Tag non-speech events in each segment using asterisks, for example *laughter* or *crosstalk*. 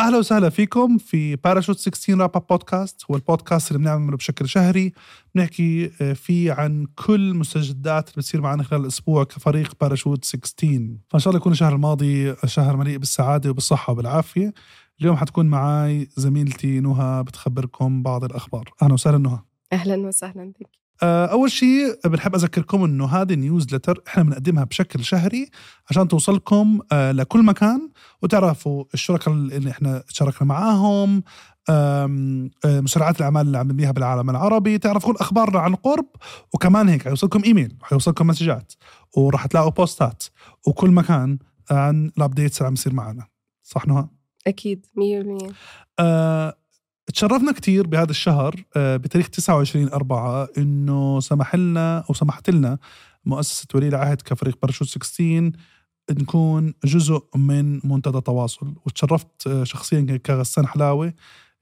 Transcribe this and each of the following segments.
أهلا وسهلا فيكم في باراشوت 16 wrap up podcast هو البودكاست اللي بنعمله بشكل شهري. بنحكي آه، فيه عن كل مستجدات اللي بتصير معنا خلال الأسبوع كفريق باراشوت 16 فإن شاء الله يكون الشهر الماضي شهر مليء بالسعادة وبالصحة وبالعافية. اليوم حتكون معي زميلتي نهى بتخبركم بعض الأخبار. أهلا وسهلا نهى أهلا وسهلا بك أول شيء بنحب أذكركم إنه هذه newsletter إحنا بنقدمها بشكل شهري عشان توصلكم آه، لكل مكان. وتعرفوا الشركاء اللي إحنا شاركنا معاهم آم، آه، مسرعات الأعمال اللي عم نبنيها بالعالم العربي. تعرفوا كل أخبارنا عن قرب وكمان هيك حيوصلكم إيميل وحيوصلكم مسجات وراح تلاقوا بوستات وكل مكان عن الابديتس اللي عم يصير معنا. صح نهى؟ أكيد 100% آه، تشرفنا كتير بهذا الشهر آه، بتاريخ 29 4 إنه سمح لنا أو سمحت لنا مؤسسة ولي العهد كفريق باراشوت 16 نكون جزء من منتدى تواصل. وتشرفت آه، شخصيا كغسان حلاوة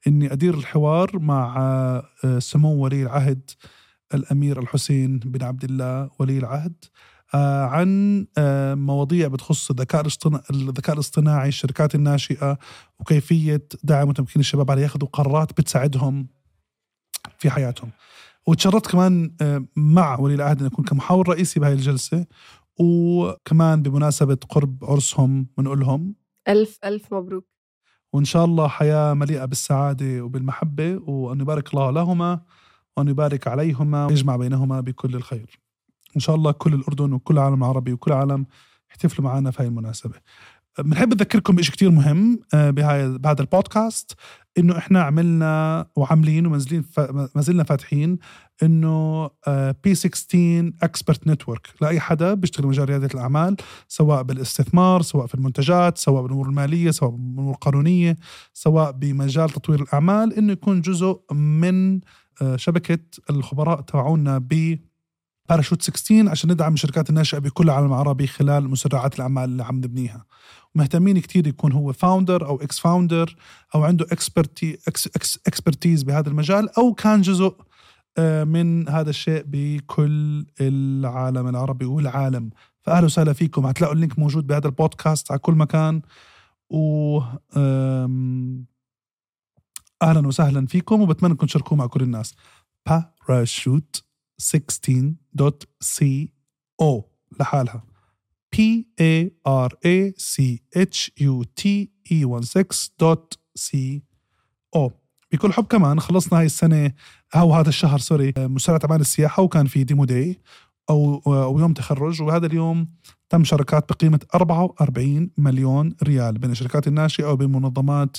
إني أدير الحوار مع آه، سمو ولي العهد الأمير الحسين بن عبد الله ولي العهد. عن آه، مواضيع بتخص الذكاء الاصطنا- الذكاء الاصطناعي الشركات الناشئة وكيفية دعم وتمكين الشباب على ياخذوا قرارات بتساعدهم في حياتهم. وتشرفت كمان آه، مع ولي العهد إن أكون كمحاور رئيسي بهاي الجلسة وكمان بمناسبة قرب عرسهم بنقول لهم ألف ألف مبروك. وإن شاء الله حياة مليئة بالسعادة وبالمحبة وأن يبارك الله لهما وأن يبارك عليهما ويجمع بينهما بكل الخير. إن شاء الله كل الأردن وكل العالم العربي وكل العالم يحتفلوا معنا في هاي المناسبة. بنحب نذكركم بشيء كتير مهم آه، بهاي بهذا البودكاست إنه إحنا عملنا وعاملين ومازلين ما زلنا فاتحين إنه P16 expert network لأي حدا بيشتغل مجال ريادة الأعمال سواء بالاستثمار سواء في المنتجات سواء بالأمور المالية سواء بالأمور القانونية سواء بمجال تطوير الأعمال إنه يكون جزء من آه، شبكة الخبراء تبعونا ب باراشوت 16 عشان ندعم الشركات الناشئة بكل العالم العربي خلال مسرعات الأعمال اللي عم نبنيها. مهتمين كتير يكون هو founder أو ex founder أو عنده experti expertise بهذا المجال أو كان جزء آه، من هذا الشيء بكل العالم العربي والعالم. فاهلا وسهلا فيكم. هتلاقوا ال link موجود بهذا البودكاست على كل مكان. و أهلا وسهلا فيكم. وبتمنى انكم تشاركوه مع كل الناس. parachute16.co لحالها. P a r a c h u t e 16 o. بكل حب كمان خلصنا هاي السنة أو هذا الشهر sorry مسرعة أعمال السياحة وكان في demo day أو, أو يوم تخرج. وهذا اليوم تم شراكات بقيمة 44 مليون ريال بين الشركات الناشئة وبين منظمات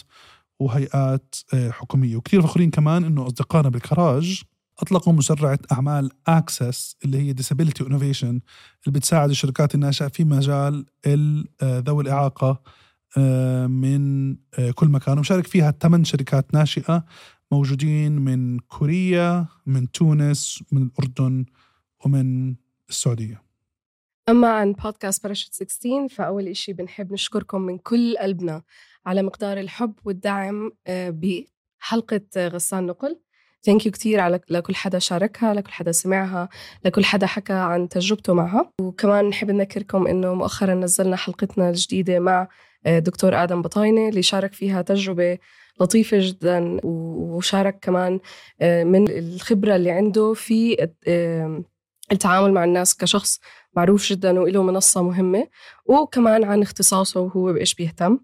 وهيئات آه، حكومية. وكثير فخورين كمان إنه أصدقائنا بالكراج أطلقوا مسرعة أعمال Access اللي هي Disability Innovation اللي بتساعد الشركات الناشئة في مجال ال- آه، ذوي الإعاقة آه، من آه، كل مكان. ومشارك فيها ثمان شركات ناشئة موجودين من كوريا من تونس من الأردن ومن السعودية. اما عن بودكاست باراشوت 16 فأول إشي بنحب نشكركم من كل قلبنا على مقدار الحب والدعم آه، غسان نقل. ثانك يو كثير على لكل حدا شاركها لكل حدا سمعها لكل حدا حكى عن تجربته معها. وكمان نحب نذكركم إنه مؤخرا نزلنا حلقتنا الجديدة مع آه، دكتور آدم بطاينة اللي شارك فيها تجربة لطيفة جدا وشارك كمان آه، من الخبرة اللي عنده في آه، التعامل مع الناس كشخص معروف جدا وله منصة مهمة. وكمان عن اختصاصه وهو بإيش بيهتم.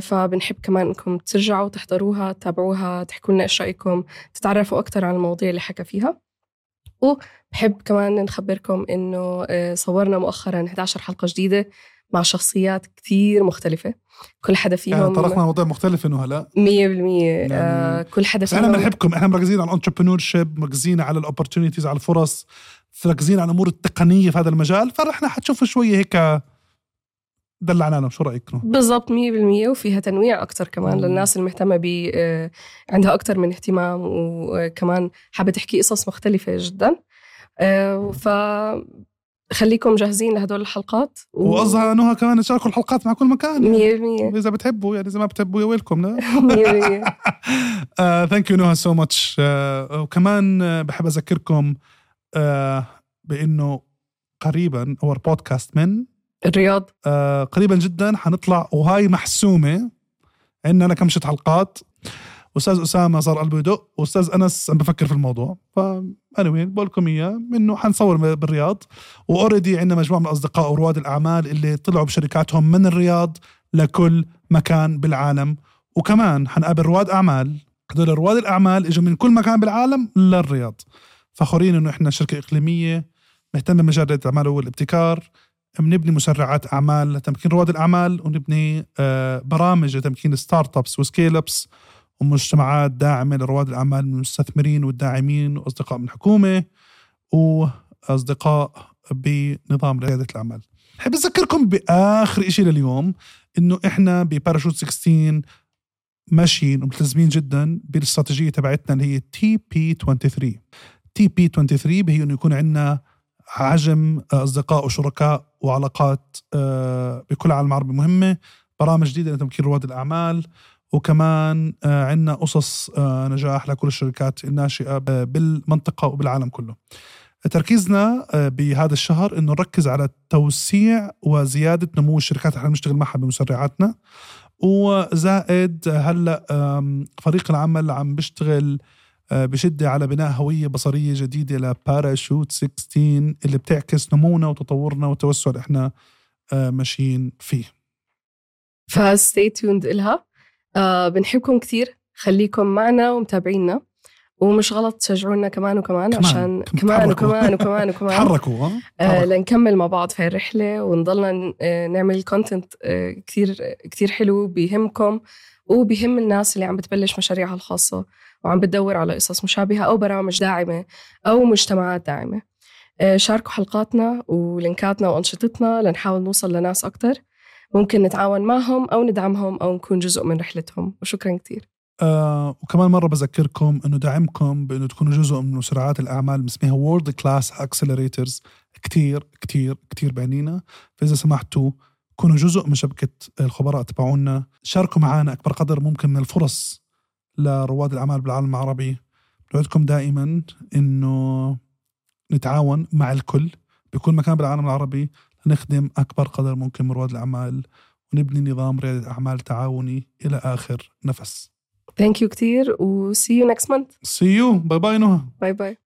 فبنحب كمان إنكم ترجعوا تحضروها تتابعوها تحكوا لنا إيش رأيكم تتعرفوا أكثر عن المواضيع اللي حكى فيها. وبحب كمان نخبركم إنه آه، صورنا مؤخرا 11 حلقة جديدة مع شخصيات كثير مختلفة. كل حدا يعني فيهم طرقنا مواضيع مختلفة إنه هلا. 100% آه، كل حدا بس إحنا فيهم بنحبكم. إحنا مركزين على ال entrepreneurship مركزين على ال opportunities على الفرص مركزين على الأمور التقنية في هذا المجال. فاحنا حتشوفوا شوية هيك دلعنا لهم شو رايكم بالضبط 100% وفيها تنويع أكتر كمان. للناس المهتمة ب آه، عندها أكتر من اهتمام وكمان حابة تحكي قصص مختلفة جدا. آه، ف خليكم جاهزين لهدول الحلقات و- وقصدها انه كمان تشاركوا الحلقات مع كل مكان يعني. 100% إذا بتحبوا يعني إذا ما بتحبوا يا ويلكم لا؟ 100% thank you نهى so much وكمان آه، بحب أذكركم آه، بأنه قريبا our podcast من الرياض؟ آه، قريبا جدا حنطلع وهاي محسومة عندنا لكم ست حلقات أستاذ أسامة صار قلبه يدق وأستاذ أنس عم بفكر في الموضوع. ف anyway بقول لكم إياه إنه حنصور بالرياض. و already عندنا مجموعة من الأصدقاء ورواد الأعمال اللي طلعوا بشركاتهم من الرياض لكل مكان بالعالم. وكمان حنقابل رواد أعمال. هدول رواد الأعمال إجوا من كل مكان بالعالم للرياض. فخورين إنه إحنا شركة إقليمية مهتمة بمجال الأعمال والابتكار. بنبني مسرعات أعمال لتمكين رواد الأعمال ونبني آه، برامج لتمكين startups و scale ups ومجتمعات داعمة لرواد الأعمال من المستثمرين والداعمين وأصدقاء من الحكومة وأصدقاء بنظام ريادة الأعمال. بحب أذكركم بآخر شيء لليوم إنه إحنا بباراشوت 16 ماشيين وملتزمين جدا بالاستراتيجية تبعتنا اللي هي TP 23 تي بي 23 هي إنه يكون عندنا حجم أصدقاء وشركاء وعلاقات آه، بكل العالم العربي مهمة برامج جديدة لتمكين رواد الأعمال وكمان آه، عندنا قصص آه، نجاح لكل الشركات الناشئة بالمنطقة وبالعالم كله. تركيزنا بهذا الشهر إنه نركز على توسيع وزيادة نمو الشركات. اللي إحنا بنشتغل معها بمسرعاتنا. وزائد هلأ فريق العمل عم بيشتغل بشدة على بناء هوية بصرية جديدة لباراشوت 16 اللي بتعكس نمونا وتطورنا والتوسع اللي إحنا آه، ماشيين فيه. ف stay tuned إلها. آه بنحبكم كثير خليكم معنا ومتابعينا. ومش غلط تشجعونا كمان وكمان كمان. عشان كمان وكمان وكمان *laughs* وكمان. تحركوا آه لنكمل مع بعض في الرحلة ونضلنا آه، نعمل content كثير كثير حلو بيهمكم وبيهم الناس اللي عم بتبلش مشاريعها الخاصة. وعم بتدور على قصص مشابهة أو برامج داعمة أو مجتمعات داعمة. آه، شاركوا حلقاتنا ولينكاتنا وأنشطتنا لنحاول نوصل لناس أكتر. ممكن نتعاون معهم أو ندعمهم أو نكون جزء من رحلتهم. وشكرا كتير. آه وكمان مرة بذكركم إنه دعمكم بإنه تكونوا جزء من مسرعات الأعمال بنسميها world class accelerators كتير كتير كتير بعنينا. فإذا سمحتوا كونوا جزء من شبكة الخبراء تبعونا. شاركوا معنا أكبر قدر ممكن من الفرص لرواد الأعمال بالعالم العربي. نوعدكم دائما أنه نتعاون مع الكل بكل مكان بالعالم العربي لنخدم أكبر قدر ممكن من رواد الأعمال ونبني نظام ريادة أعمال تعاوني إلى آخر نفس. Thank you كتير و see you next month. See you. باي باي نهى. باي باي